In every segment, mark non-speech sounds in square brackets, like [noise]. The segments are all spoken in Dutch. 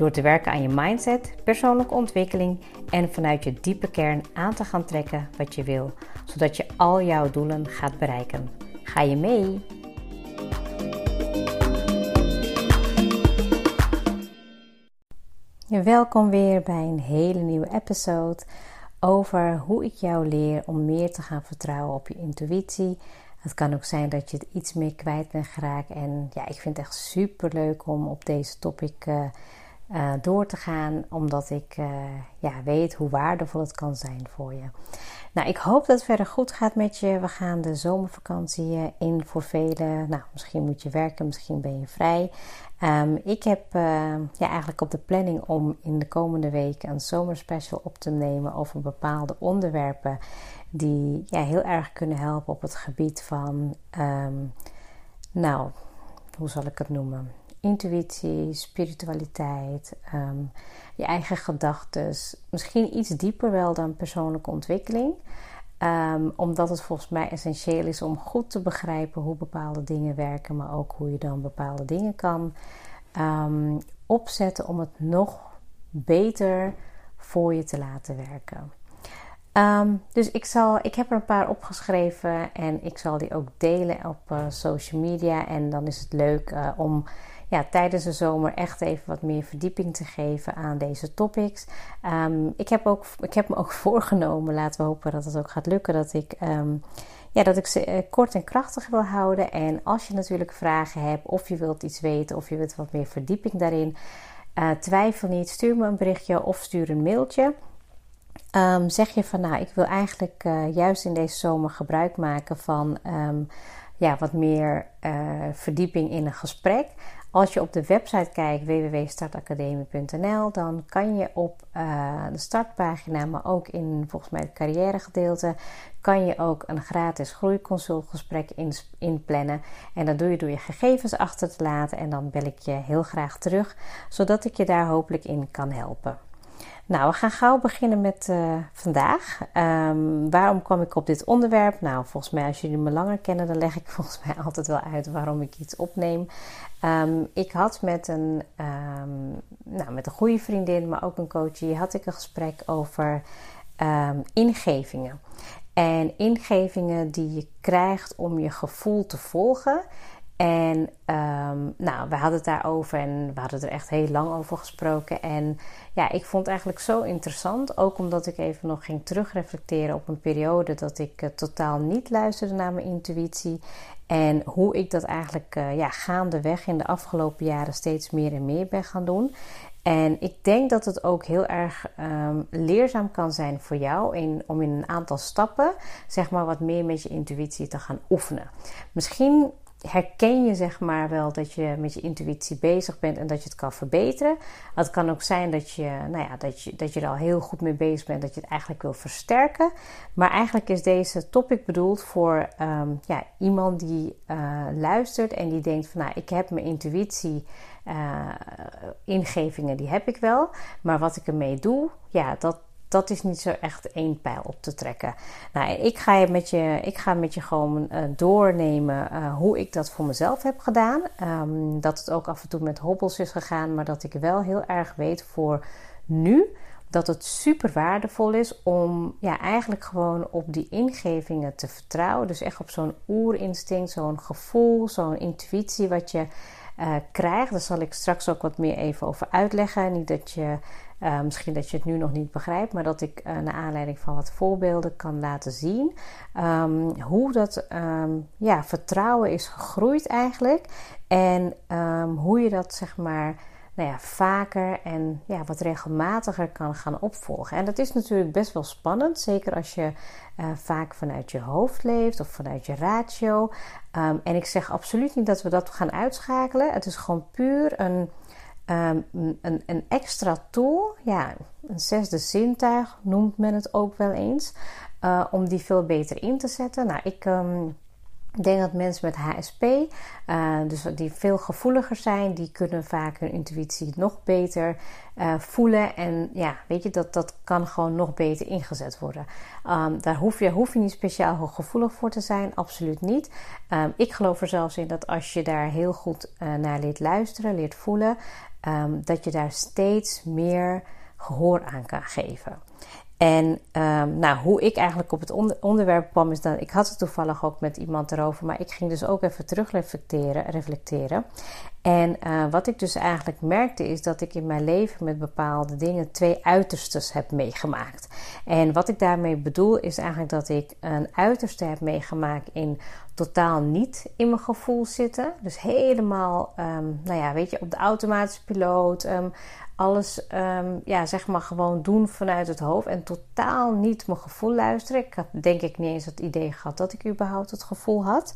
Door te werken aan je mindset, persoonlijke ontwikkeling en vanuit je diepe kern aan te gaan trekken wat je wil, zodat je al jouw doelen gaat bereiken. Ga je mee? Welkom weer bij een hele nieuwe episode over hoe ik jou leer om meer te gaan vertrouwen op je intuïtie. Het kan ook zijn dat je het iets meer kwijt bent geraakt. En ja, ik vind het echt super leuk om op deze topic uh, uh, door te gaan, omdat ik uh, ja, weet hoe waardevol het kan zijn voor je. Nou, ik hoop dat het verder goed gaat met je. We gaan de zomervakantie in voor velen. Nou, misschien moet je werken, misschien ben je vrij. Um, ik heb ja, eigenlijk op de planning om in de komende weken een zomerspecial op te nemen over bepaalde onderwerpen die ja, heel erg kunnen helpen op het gebied van, um, nou, hoe zal ik het noemen? Intuïtie, spiritualiteit, um, je eigen gedachten. Misschien iets dieper wel dan persoonlijke ontwikkeling. Um, omdat het volgens mij essentieel is om goed te begrijpen hoe bepaalde dingen werken, maar ook hoe je dan bepaalde dingen kan um, opzetten om het nog beter voor je te laten werken. Dus ik, zal, ik heb er een paar opgeschreven en ik zal die ook delen op uh, social media. En dan is het leuk uh, om ja, tijdens de zomer echt even wat meer verdieping te geven aan deze topics. Um, ik, heb ook, ik heb me ook [laughs] voorgenomen, laten we hopen dat het ook gaat lukken, dat ik, um, ja, dat ik ze uh, kort en krachtig wil houden. En als je natuurlijk vragen hebt, of je wilt iets weten, of je wilt wat meer verdieping daarin, uh, twijfel niet, stuur me een berichtje of stuur een mailtje. Um, zeg je van nou, ik wil eigenlijk uh, juist in deze zomer gebruik maken van ja, wat meer verdieping in een gesprek. Als je op de website kijkt www.startacademie.nl, dan kan je op uh, de startpagina, maar ook in volgens mij het carrièregedeelte, kan je ook een gratis groeiconsultgesprek in, inplannen. En dat doe je door je gegevens achter te laten en dan bel ik je heel graag terug, zodat ik je daar hopelijk in kan helpen. Nou, we gaan gauw beginnen met uh, vandaag. Um, waarom kwam ik op dit onderwerp? Nou, volgens mij, als jullie me langer kennen, dan leg ik [laughs] volgens mij altijd wel uit waarom ik iets opneem. Um, ik had met een, um, nou, met een goede vriendin, maar ook een coach, had ik een gesprek over ingevingen. En ingevingen die je krijgt om je gevoel te volgen. En um, nou, we hadden het daarover en we hadden er echt heel lang over gesproken. En ja, ik vond het eigenlijk zo interessant. Ook omdat ik even nog ging terugreflecteren op een periode dat ik uh, totaal niet luisterde naar mijn intuïtie. En hoe ik dat eigenlijk uh, ja, gaandeweg in de afgelopen jaren steeds meer en meer ben gaan doen. En ik denk dat het ook heel erg um, leerzaam kan zijn voor jou in, om in een aantal stappen, zeg maar, wat meer met je intuïtie te gaan oefenen. Misschien herken je zeg maar wel dat je met je intuïtie bezig bent en dat je het kan verbeteren. Het kan ook zijn dat je, nou ja, dat je, dat je er al heel goed mee bezig bent, dat je het eigenlijk wil versterken. Maar eigenlijk is deze topic bedoeld voor um, ja, iemand die uh, luistert en die denkt van nou, ik heb mijn intuïtie. Uh, ingevingen die heb ik wel, maar wat ik ermee doe, ja, dat, dat is niet zo echt één pijl op te trekken. Nou, ik ga met je, ik ga met je gewoon uh, doornemen uh, hoe ik dat voor mezelf heb gedaan. Um, dat het ook af en toe met hobbels is gegaan, maar dat ik wel heel erg weet voor nu dat het super waardevol is om ja, eigenlijk gewoon op die ingevingen te vertrouwen. Dus echt op zo'n oerinstinct, zo'n gevoel, zo'n intuïtie wat je uh, krijgt. Daar zal ik straks ook wat meer even over uitleggen. Niet dat je uh, misschien dat je het nu nog niet begrijpt, maar dat ik uh, naar aanleiding van wat voorbeelden kan laten zien um, hoe dat um, ja, vertrouwen is gegroeid eigenlijk. En um, hoe je dat zeg maar nou ja, vaker en ja, wat regelmatiger kan gaan opvolgen. En dat is natuurlijk best wel spannend, zeker als je uh, vaak vanuit je hoofd leeft of vanuit je ratio. En ik zeg absoluut niet dat we dat gaan uitschakelen. Het is gewoon puur een um, een, een, extra tool, ja, een zesde zintuig noemt men het ook wel eens, uh, om die veel beter in te zetten. Nou, ik. Ik denk dat mensen met HSP, uh, dus die veel gevoeliger zijn, die kunnen vaak hun intuïtie nog beter uh, voelen. En ja, weet je, dat, dat kan gewoon nog beter ingezet worden. Um, daar hoef je, niet speciaal gevoelig voor te zijn, absoluut niet. Ik geloof er zelfs in dat als je daar heel goed naar leert luisteren, leert voelen, um, dat je daar steeds meer gehoor aan kan geven. En um, nou, hoe ik eigenlijk op het onderwerp kwam, is dat ik had het toevallig ook met iemand erover, maar ik ging dus ook even terug reflecteren. reflecteren. En uh, wat ik dus eigenlijk merkte, is dat ik in mijn leven met bepaalde dingen twee uiterstes heb meegemaakt. En wat ik daarmee bedoel, is eigenlijk dat ik een uiterste heb meegemaakt in totaal niet in mijn gevoel zitten. Dus helemaal, um, nou ja, weet je, op de automatische piloot. Um, alles, um, ja, zeg maar gewoon doen vanuit het hoofd en totaal niet mijn gevoel luisteren. Ik had denk ik niet eens het idee gehad dat ik überhaupt het gevoel had.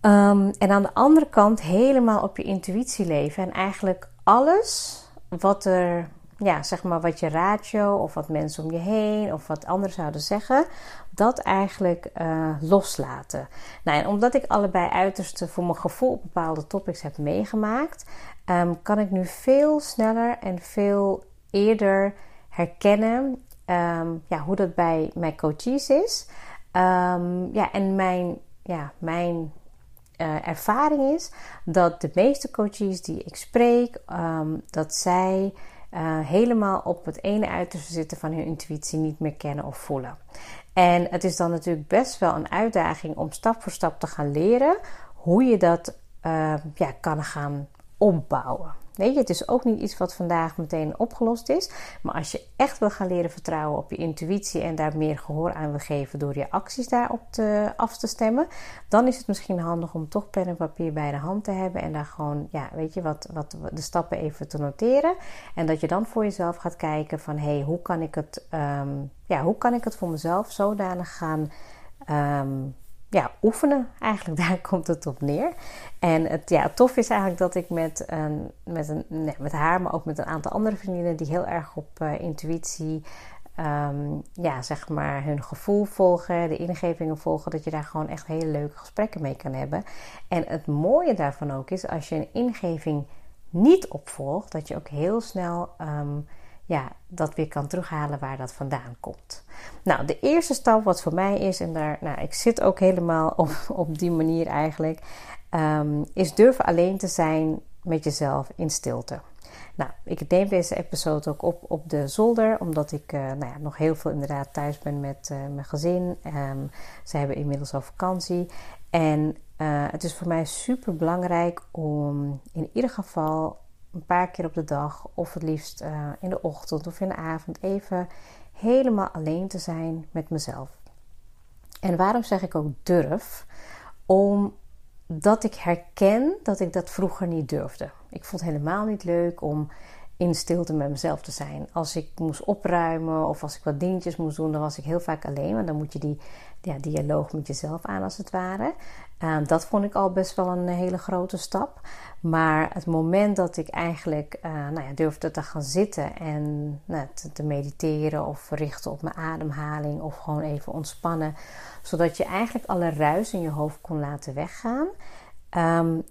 En aan de andere kant helemaal op je intuïtie leven en eigenlijk alles wat er, ja, zeg maar wat je ratio of wat mensen om je heen of wat anderen zouden zeggen, dat eigenlijk uh, loslaten. Nou, en omdat ik allebei uiterste voor mijn gevoel bepaalde topics heb meegemaakt, um, kan ik nu veel sneller en veel eerder herkennen um, ja, hoe dat bij mijn coaches is. Um, ja, en mijn, ja, mijn uh, ervaring is dat de meeste coaches die ik spreek, dat zij uh, helemaal op het ene uiterste zitten van hun intuïtie niet meer kennen of voelen. En het is dan natuurlijk best wel een uitdaging om stap voor stap te gaan leren hoe je dat uh, ja, kan gaan opbouwen. Weet je, het is ook niet iets wat vandaag meteen opgelost is. Maar als je echt wil gaan leren vertrouwen op je intuïtie en daar meer gehoor aan wil geven door je acties daarop te, af te stemmen, dan is het misschien handig om toch pen en papier bij de hand te hebben en daar gewoon, ja, weet je, wat, wat de stappen even te noteren. En dat je dan voor jezelf gaat kijken van, hé, hey, hoe kan ik het, um, ja, hoe kan ik het voor mezelf zodanig gaan um, ja, oefenen. Eigenlijk [laughs] daar komt het op neer. En het ja, tof is eigenlijk dat ik met, een, met, een, nee, met haar, maar ook met een aantal andere vriendinnen die heel erg op uh, intuïtie, um, ja, zeg maar, hun gevoel volgen, de ingevingen volgen, dat je daar gewoon echt hele leuke gesprekken mee kan hebben. En het mooie daarvan ook is, als je een ingeving niet opvolgt, dat je ook heel snel um, ja, dat weer kan terughalen waar dat vandaan komt. Nou, de eerste stap wat voor mij is, en daar, nou, ik zit ook helemaal op, [laughs] op die manier eigenlijk, um, is durven alleen te zijn met jezelf in stilte. Nou, ik neem deze episode ook op op de zolder, omdat ik uh, nou ja, nog heel veel inderdaad thuis ben met uh, mijn gezin. Um, ze hebben inmiddels al vakantie. En uh, het is voor mij super belangrijk om in ieder geval een paar keer op de dag, of het liefst uh, in de ochtend of in de avond, even helemaal alleen te zijn met mezelf. En waarom zeg ik ook durf? Omdat ik herken dat ik dat vroeger niet durfde. Ik vond het helemaal niet leuk om in stilte met mezelf te zijn. Als ik moest opruimen of als ik wat dingetjes moest doen, dan was ik heel vaak alleen. Want dan moet je die ja, dialoog met jezelf aan, als het ware. Uh, dat vond ik al best wel een hele grote stap. Maar het moment dat ik eigenlijk uh, nou ja, durfde te gaan zitten en nou, te, te, mediteren of richten op mijn ademhaling of gewoon even ontspannen, zodat je eigenlijk alle ruis in je hoofd kon laten weggaan. Um,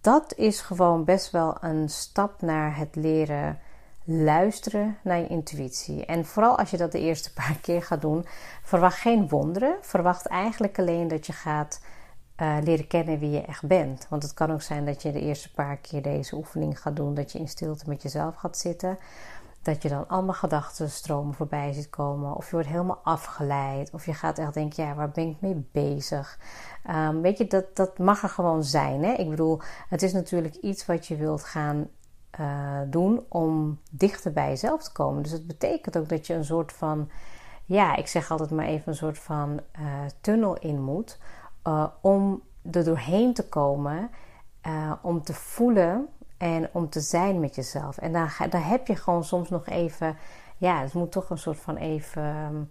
dat is gewoon best wel een stap naar het leren luisteren naar je intuïtie. En vooral als je dat de eerste [laughs] paar keer gaat doen, verwacht geen wonderen. Verwacht eigenlijk alleen dat je gaat uh, leren kennen wie je echt bent. Want het kan ook zijn dat je de eerste paar keer deze oefening gaat doen, dat je in stilte met jezelf gaat zitten. Dat je dan allemaal gedachtenstromen voorbij ziet komen. Of je wordt helemaal afgeleid. Of je gaat echt denken, ja, waar ben ik mee bezig? Um, weet je, dat, dat mag er gewoon zijn. Hè? Ik bedoel, het is natuurlijk iets wat je wilt gaan uh, doen om dichter bij jezelf te komen. Dus het betekent ook dat je een soort van, ja, ik zeg altijd maar even een soort van uh, tunnel in moet. Uh, om er doorheen te komen, om te voelen en om te zijn met jezelf. En daar, daar heb je gewoon soms nog even, ja, het moet toch een soort van even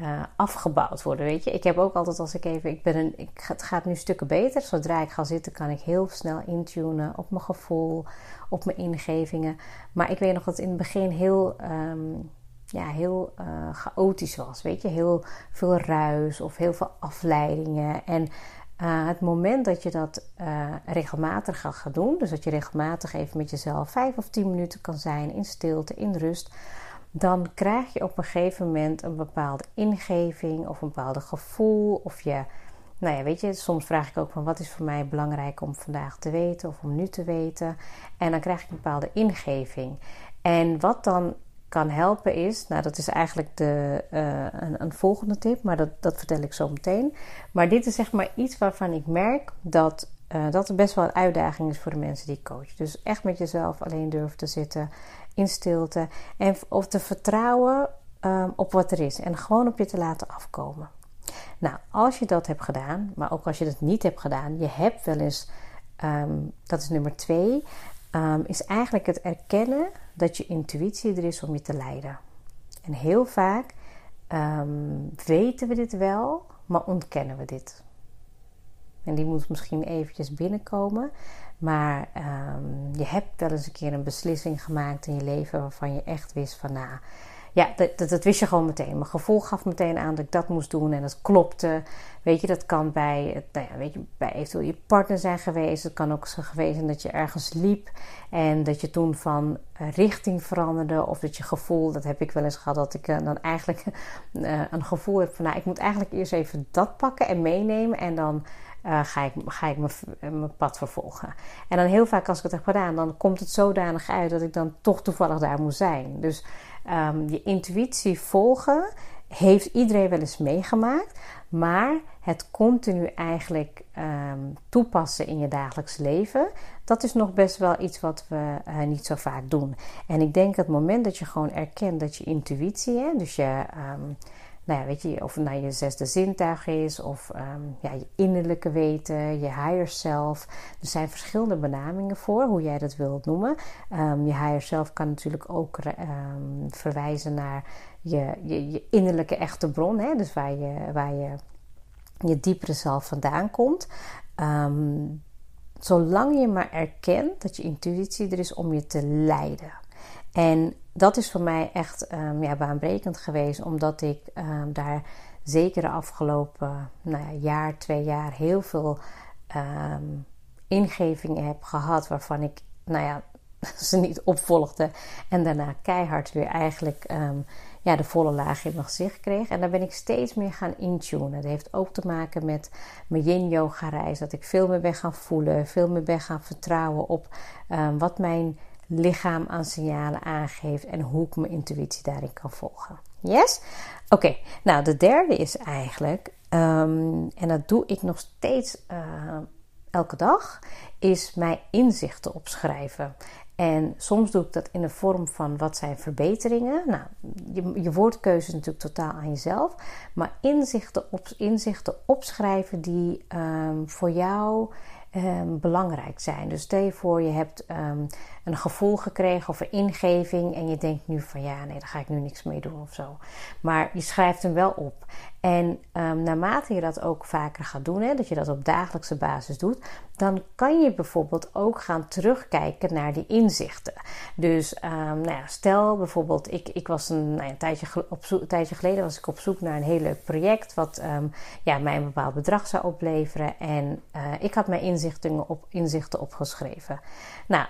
uh, afgebouwd worden. Weet je, ik heb ook altijd als ik even, ik ben een, ik, het gaat nu stukken beter. Zodra ik ga zitten, kan ik heel snel intunen op mijn gevoel, op mijn ingevingen. Maar ik weet nog dat in het begin heel, um, ja, heel uh, chaotisch was. Weet je, heel veel ruis of heel veel afleidingen. En uh, het moment dat je dat uh, regelmatig gaat doen, dus dat je regelmatig even met jezelf vijf of tien minuten kan zijn in stilte, in rust dan krijg je op een gegeven moment een bepaalde ingeving of een bepaalde gevoel. Of je, nou ja, weet je, soms vraag ik ook van wat is voor mij belangrijk om vandaag te weten of om nu te weten. En dan krijg ik een bepaalde ingeving. En wat dan kan helpen is, nou dat is eigenlijk de, uh, een, een, volgende tip, maar dat, dat vertel ik zo meteen. Maar dit is zeg maar iets waarvan ik merk dat uh, dat best wel een uitdaging is voor de mensen die ik coach. Dus echt met jezelf alleen durven te zitten in stilte. En of te vertrouwen um, op wat er is. En gewoon op je te laten afkomen. Nou, als je dat hebt gedaan, maar ook als je dat niet hebt gedaan, je hebt wel eens, um, dat is nummer twee, um, is eigenlijk het erkennen dat je intuïtie er is om je te leiden. En heel vaak weten we dit wel, maar ontkennen we dit. En die moet misschien eventjes binnenkomen. Maar um, je hebt wel eens een keer een beslissing gemaakt in je leven waarvan je echt wist van nou. Ja, dat, dat, wist je gewoon meteen. Mijn gevoel gaf meteen aan dat ik dat moest doen en dat klopte. Weet je, dat kan bij, nou ja, weet je, bij eventueel je partner zijn geweest. Het kan ook zo geweest zijn dat je ergens liep en dat je toen van richting veranderde. Of dat je gevoel, dat heb ik wel eens gehad, dat ik eh, dan eigenlijk uh, [laughs] een gevoel heb van nou, ik moet eigenlijk eerst even dat pakken en meenemen en dan uh, ga ik, ga ik mijn pad vervolgen. En dan heel vaak als ik het heb gedaan, dan komt het zodanig uit dat ik dan toch toevallig daar moet zijn. Dus um, je intuïtie volgen heeft iedereen wel eens meegemaakt. Maar het continu eigenlijk um, toepassen in je dagelijks leven, dat is nog best wel iets wat we uh, niet zo vaak doen. En ik denk het moment dat je gewoon erkent dat je intuïtie, hè, dus je. Um, nou ja, weet je, of het nou je zesde zintuig is, of um, ja, je innerlijke weten, je higher self. Er zijn verschillende benamingen voor, hoe jij dat wilt noemen. Um, je higher self kan natuurlijk ook um, verwijzen naar je, je, je, innerlijke echte bron, hè? dus waar je, waar je, je diepere zelf vandaan komt. zolang je maar erkent dat je intuïtie er is om je te leiden. En dat is voor mij echt um, ja, baanbrekend geweest, omdat ik um, daar zeker de afgelopen nou ja, jaar, twee jaar heel veel um, ingevingen heb gehad waarvan ik, nou ja, [laughs] ze niet opvolgde en daarna keihard weer eigenlijk ja, de volle laag in mijn gezicht kreeg. En daar ben ik steeds meer gaan intunen. Dat heeft ook te maken met mijn yin yoga reis, dat ik veel meer ben gaan voelen, veel meer ben gaan vertrouwen op wat mijn lichaam aan signalen aangeeft en hoe ik mijn intuïtie daarin kan volgen. Yes? Oké, nou de derde is eigenlijk, um, en dat doe ik nog steeds uh, elke dag, is mijn inzichten opschrijven. En soms doe ik dat in de vorm van wat zijn verbeteringen. Nou, je, je woordkeuze is natuurlijk totaal aan jezelf. Maar inzichten, op, inzichten opschrijven die um, voor jou um, belangrijk zijn. Dus stel je voor, je hebt um, een gevoel gekregen of een ingeving en je denkt nu van ja, nee, daar ga ik nu niks mee doen of zo. Maar je schrijft hem wel op. En um, naarmate je dat ook vaker gaat doen, hè, dat je dat op dagelijkse basis doet, dan kan je bijvoorbeeld ook gaan terugkijken naar die inzichten. Dus um, nou ja, stel bijvoorbeeld, ik, ik was een, nou ja, tijdje op tijdje geleden was ik op zoek naar een heel leuk project wat um, ja, mij een bepaald bedrag zou opleveren. En uh, ik had mijn inzichten, op, inzichten opgeschreven. Nou,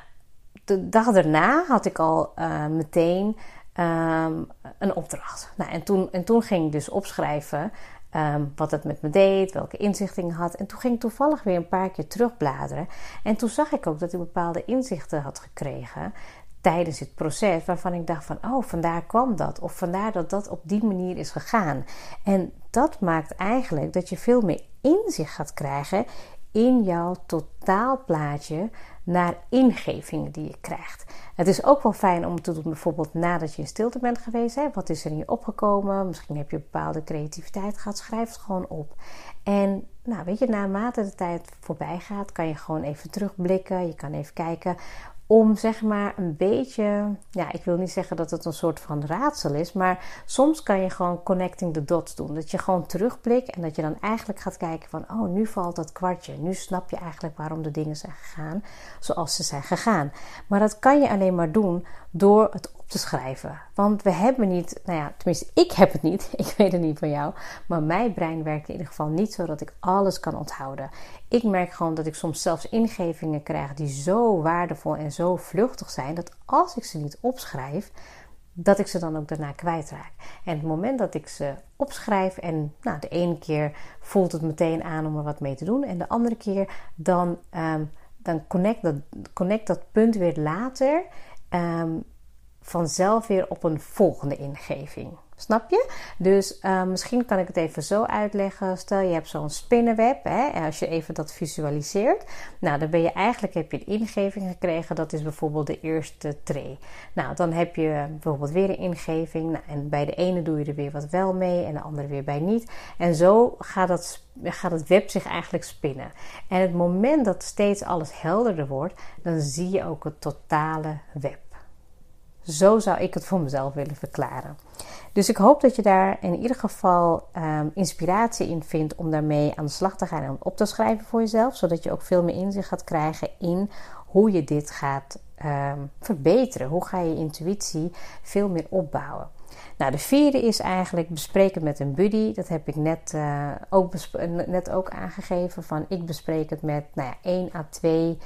de dag daarna had ik al uh, meteen um, een opdracht. Nou, en, toen, en toen ging ik dus opschrijven um, wat het met me deed, welke inzichten ik had. En toen ging ik toevallig weer een paar keer terugbladeren. En toen zag ik ook dat ik bepaalde inzichten had gekregen tijdens het proces, waarvan ik dacht van, oh, vandaar kwam dat. Of vandaar dat dat op die manier is gegaan. En dat maakt eigenlijk dat je veel meer inzicht gaat krijgen in jouw totaalplaatje naar ingevingen die je krijgt. Het is ook wel fijn om te doen, bijvoorbeeld nadat je in stilte bent geweest. Hè? Wat is er in je opgekomen? Misschien heb je bepaalde creativiteit gehad. Schrijf het gewoon op. En nou, weet je, naarmate de tijd voorbij gaat, kan je gewoon even terugblikken. Je kan even kijken om zeg maar een beetje, ja, ik wil niet zeggen dat het een soort van raadsel is, maar soms kan je gewoon connecting the dots doen. Dat je gewoon terugblikt en dat je dan eigenlijk gaat kijken van, oh, nu valt dat kwartje. Nu snap je eigenlijk waarom de dingen zijn gegaan zoals ze zijn gegaan. Maar dat kan je alleen maar doen door het op te schrijven. Want we hebben niet, nou ja, tenminste, ik heb het niet. [laughs] Ik weet het niet van jou. Maar mijn brein werkt in ieder geval niet zo dat ik alles kan onthouden. Ik merk gewoon dat ik soms zelfs ingevingen krijg die zo waardevol en zo vluchtig zijn. Dat als ik ze niet opschrijf, dat ik ze dan ook daarna kwijtraak. En het moment dat ik ze opschrijf en nou, de ene keer voelt het meteen aan om er wat mee te doen. En de andere keer dan, um, dan connect, dat, connect dat punt weer later um, vanzelf weer op een volgende ingeving. Snap je? Dus uh, misschien kan ik het even zo uitleggen. Stel je hebt zo'n spinnenweb, hè, als je even dat visualiseert. Nou, dan ben je eigenlijk heb je een ingeving gekregen. Dat is bijvoorbeeld de eerste tray. Nou, dan heb je bijvoorbeeld weer een ingeving. Nou, en bij de ene doe je er weer wat wel mee en de andere weer bij niet. En zo gaat dat gaat het web zich eigenlijk spinnen. En het moment dat steeds alles helderder wordt, dan zie je ook het totale web. Zo zou ik het voor mezelf willen verklaren. Dus ik hoop dat je daar in ieder geval um, inspiratie in vindt om daarmee aan de slag te gaan en op te schrijven voor jezelf, zodat je ook veel meer inzicht gaat krijgen in hoe je dit gaat um, verbeteren. Hoe ga je intuïtie veel meer opbouwen? Nou, de vierde is eigenlijk bespreken met een buddy. Dat heb ik net, uh, ook, net ook aangegeven. Van ik bespreek het met nou ja, 1 à 2.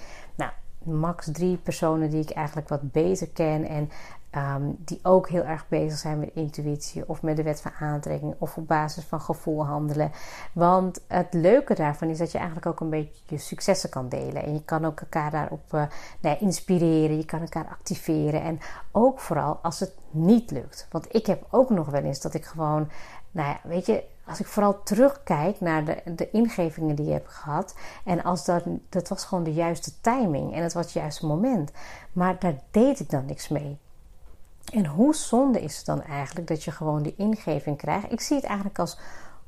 Max drie personen die ik eigenlijk wat beter ken en um, die ook heel erg bezig zijn met intuïtie of met de wet van aantrekking of op basis van gevoel handelen. Want het leuke daarvan is dat je eigenlijk ook een beetje je successen kan delen en je kan ook elkaar daarop uh, nou ja, inspireren, je kan elkaar activeren en ook vooral als het niet lukt. Want ik heb ook nog wel eens dat ik gewoon, nou ja, weet je, als ik vooral terugkijk naar de, de ingevingen die je hebt gehad. En als dat, dat was gewoon de juiste timing en het was het juiste moment. Maar daar deed ik dan niks mee. En hoe zonde is het dan eigenlijk dat je gewoon die ingeving krijgt? Ik zie het eigenlijk als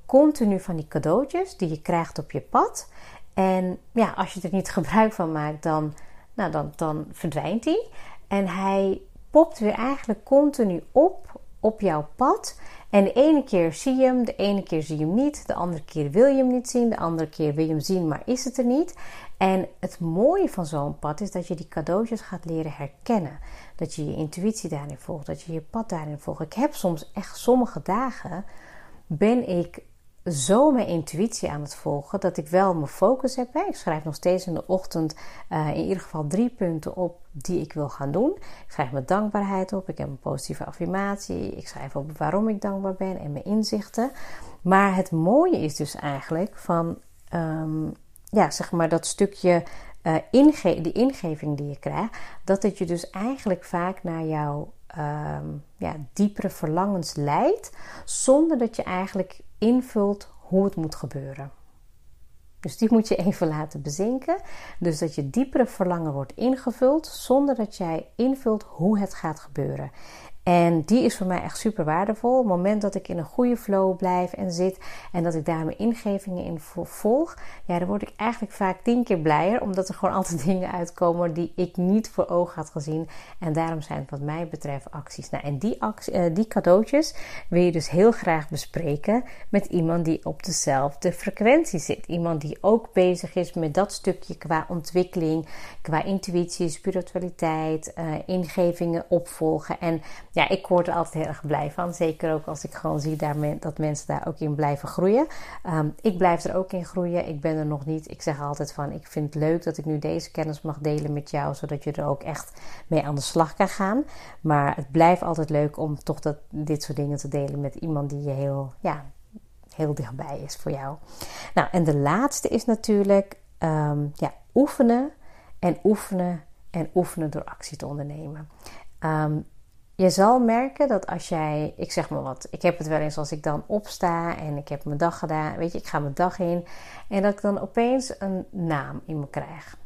continu van die cadeautjes die je krijgt op je pad. En ja, als je er niet [laughs] gebruik van maakt, dan, nou, dan, dan verdwijnt hij. En hij popt weer eigenlijk continu op op jouw pad. En de ene keer zie je hem, de ene keer zie je hem niet, de andere keer wil je hem niet zien, de andere keer wil je hem zien, maar is het er niet. En het mooie van zo'n pad is dat je die cadeautjes gaat leren herkennen. Dat je je intuïtie daarin volgt, dat je je pad daarin volgt. Ik heb soms echt sommige dagen ben ik zo mijn intuïtie aan het volgen dat ik wel mijn focus heb. Ik schrijf nog steeds in de ochtend uh, in ieder geval drie punten op die ik wil gaan doen. Ik schrijf mijn dankbaarheid op. Ik heb een positieve affirmatie. Ik schrijf op waarom ik dankbaar ben en mijn inzichten. Maar het mooie is dus eigenlijk van, um, ja, zeg maar dat stukje uh, inge die ingeving die je krijgt, dat het je dus eigenlijk vaak naar jouw um, ja, diepere verlangens leidt, zonder dat je eigenlijk invult hoe het moet gebeuren. Dus die moet je even laten bezinken. Dus dat je diepere verlangen wordt ingevuld zonder dat jij invult hoe het gaat gebeuren. En die is voor mij echt super waardevol. Op het moment dat ik in een goede flow blijf en zit en dat ik daar mijn ingevingen in volg, ja, dan word ik eigenlijk vaak tien keer blijer, omdat er gewoon [laughs] altijd dingen uitkomen die ik niet voor ogen had gezien. En daarom zijn het wat mij betreft acties. Nou, en die, actie, uh, die cadeautjes wil je dus heel graag bespreken met iemand die op dezelfde frequentie zit. Iemand die ook bezig is met dat stukje qua ontwikkeling, qua intuïtie, spiritualiteit, uh, ingevingen opvolgen. En ja, ik word er altijd heel erg blij van. Zeker ook als ik gewoon zie dat mensen daar ook in blijven groeien. Um, ik blijf er ook in groeien. Ik ben er nog niet. Ik zeg altijd van, ik vind het leuk dat ik nu deze kennis mag delen met jou. Zodat je er ook echt mee aan de slag kan gaan. Maar het blijft altijd leuk om toch dat, dit soort dingen te delen met iemand die je heel, ja, heel dichtbij is voor jou. Nou, en de laatste is natuurlijk um, ja, oefenen en oefenen en oefenen door actie te ondernemen. Um, je zal merken dat als jij, ik zeg maar wat, ik heb het wel eens als ik dan opsta en ik heb mijn dag gedaan, weet je, ik ga mijn dag in en dat ik dan opeens een naam in me krijg.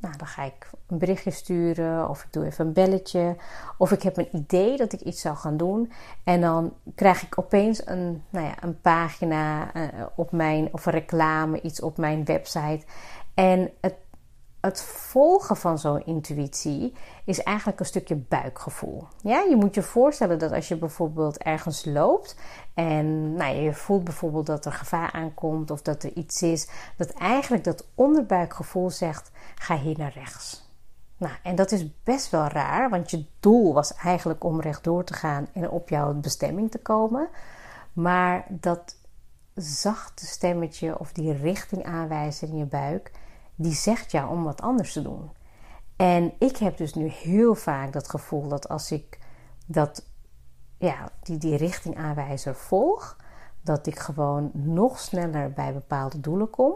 Nou, dan ga ik een berichtje sturen of ik doe even een belletje of ik heb een idee dat ik iets zou gaan doen en dan krijg ik opeens een, nou ja, een pagina uh, op mijn of een reclame, iets op mijn website en het het volgen van zo'n intuïtie is eigenlijk een stukje buikgevoel. Ja, je moet je voorstellen dat als je bijvoorbeeld ergens loopt en nou, je voelt bijvoorbeeld dat er gevaar aankomt of dat er iets is, dat eigenlijk dat onderbuikgevoel zegt: ga hier naar rechts. Nou, en dat is best wel raar, want je doel was eigenlijk om rechtdoor te gaan en op jouw bestemming te komen. Maar dat zachte stemmetje of die richtingaanwijzer in je buik, die zegt jou om wat anders te doen. En ik heb dus nu heel vaak dat gevoel dat als ik dat, ja, die, die richtingaanwijzer volg, dat ik gewoon nog sneller bij bepaalde doelen kom.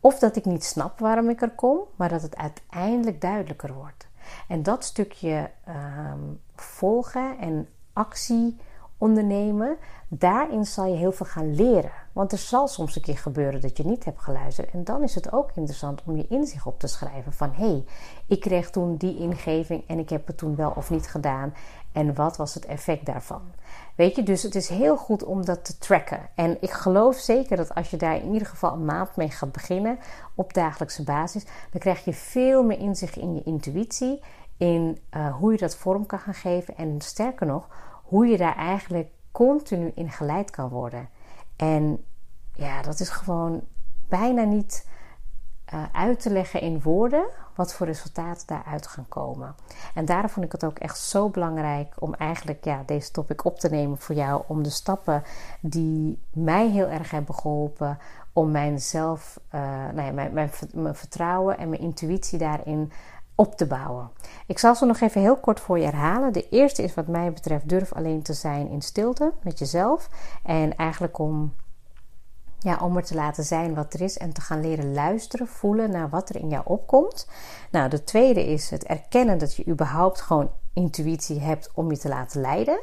Of dat ik niet snap waarom ik er kom, maar dat het uiteindelijk duidelijker wordt. En dat stukje ehm, volgen en actie ondernemen, daarin zal je heel veel gaan leren. Want er zal soms een keer gebeuren dat je niet hebt geluisterd. En dan is het ook interessant om je inzicht op te schrijven van hé, hey, ik kreeg toen die ingeving en ik heb het toen wel of niet gedaan. En wat was het effect daarvan? Weet je, dus het is heel goed om dat te tracken. En ik geloof zeker dat als je daar in ieder geval een maand mee gaat beginnen op dagelijkse basis, dan krijg je veel meer inzicht in je intuïtie, in uh, hoe je dat vorm kan gaan geven en sterker nog, hoe je daar eigenlijk continu in geleid kan worden. En ja, dat is gewoon bijna niet uh, uit te leggen in woorden wat voor resultaten daaruit gaan komen. En daarom vond ik het ook echt zo belangrijk om eigenlijk ja, deze topic op te nemen voor jou. Om de stappen die mij heel erg hebben geholpen om mijn zelf, uh, nou ja, mijn, mijn, mijn vertrouwen en mijn intuïtie daarin op te bouwen. Ik zal ze nog even heel kort voor je herhalen. De eerste is wat mij betreft durf alleen te zijn in stilte met jezelf. En eigenlijk om, ja, om er te laten zijn wat er is en te gaan leren luisteren, voelen naar wat er in jou opkomt. Nou, de tweede is het erkennen dat je überhaupt gewoon intuïtie hebt om je te laten leiden.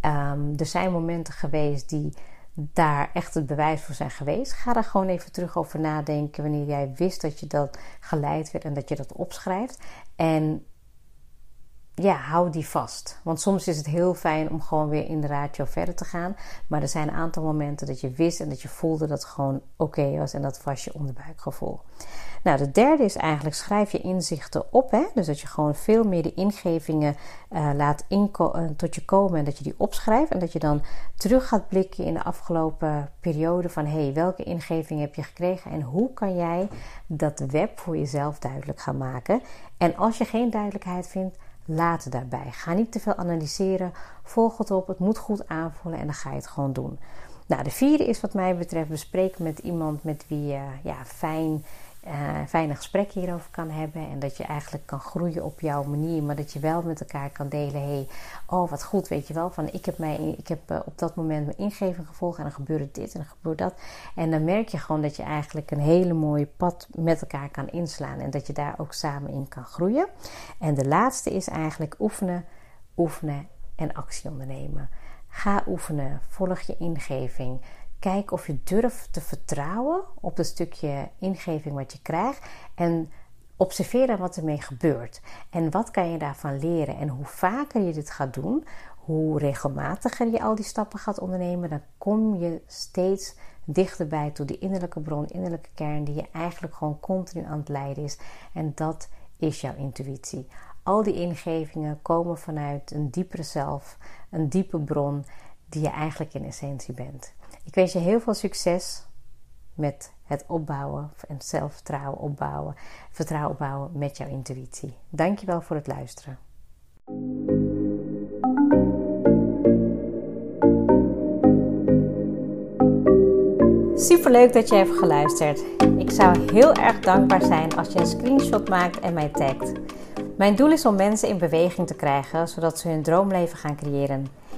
Um, er zijn momenten geweest die daar echt het bewijs voor zijn geweest. Ga daar gewoon even terug over nadenken wanneer jij wist dat je dat geleid werd en dat je dat opschrijft. En ja, hou die vast. Want soms is het heel fijn om gewoon weer in de ratio verder te gaan. Maar er zijn een aantal momenten dat je wist en dat je voelde dat het gewoon oké was. En dat was je onderbuikgevoel. Nou, de derde is eigenlijk schrijf je inzichten op. Hè? Dus dat je gewoon veel meer de ingevingen uh, laat uh, tot je komen en dat je die opschrijft. En dat je dan terug gaat blikken in de afgelopen periode van hé, hey, welke ingeving heb je gekregen en hoe kan jij dat web voor jezelf duidelijk gaan maken. En als je geen duidelijkheid vindt, laat daarbij. Ga niet te veel analyseren. Volg het op. Het moet goed aanvoelen en dan ga je het gewoon doen. Nou, de vierde is wat mij betreft bespreken met iemand met wie je ja, fijn uh, fijne gesprekken hierover kan hebben. En dat je eigenlijk kan groeien op jouw manier. Maar dat je wel met elkaar kan delen. hey, oh wat goed, weet je wel. Van ik heb, mij, ik heb uh, op dat moment mijn ingeving gevolgd. En dan gebeurde dit en dan gebeurt dat. En dan merk je gewoon dat je eigenlijk een hele mooie pad met elkaar kan inslaan. En dat je daar ook samen in kan groeien. En de laatste is eigenlijk oefenen, oefenen en actie ondernemen. Ga oefenen. Volg je ingeving. Kijk of je durft te vertrouwen op het stukje ingeving wat je krijgt. En observeer wat ermee gebeurt. En wat kan je daarvan leren? En hoe vaker je dit gaat doen, hoe regelmatiger je al die stappen gaat ondernemen, dan kom je steeds dichterbij tot die innerlijke bron, innerlijke kern, die je eigenlijk gewoon continu aan het leiden is. En dat is jouw intuïtie. Al die ingevingen komen vanuit een diepere zelf, een diepe bron die je eigenlijk in essentie bent. Ik wens je heel veel succes met het opbouwen en zelfvertrouwen opbouwen, vertrouwen opbouwen met jouw intuïtie. Dankjewel voor het luisteren. Super leuk dat je hebt geluisterd. Ik zou heel erg dankbaar zijn als je een screenshot maakt en mij tagt. Mijn doel is om mensen in beweging te krijgen, zodat ze hun droomleven gaan creëren.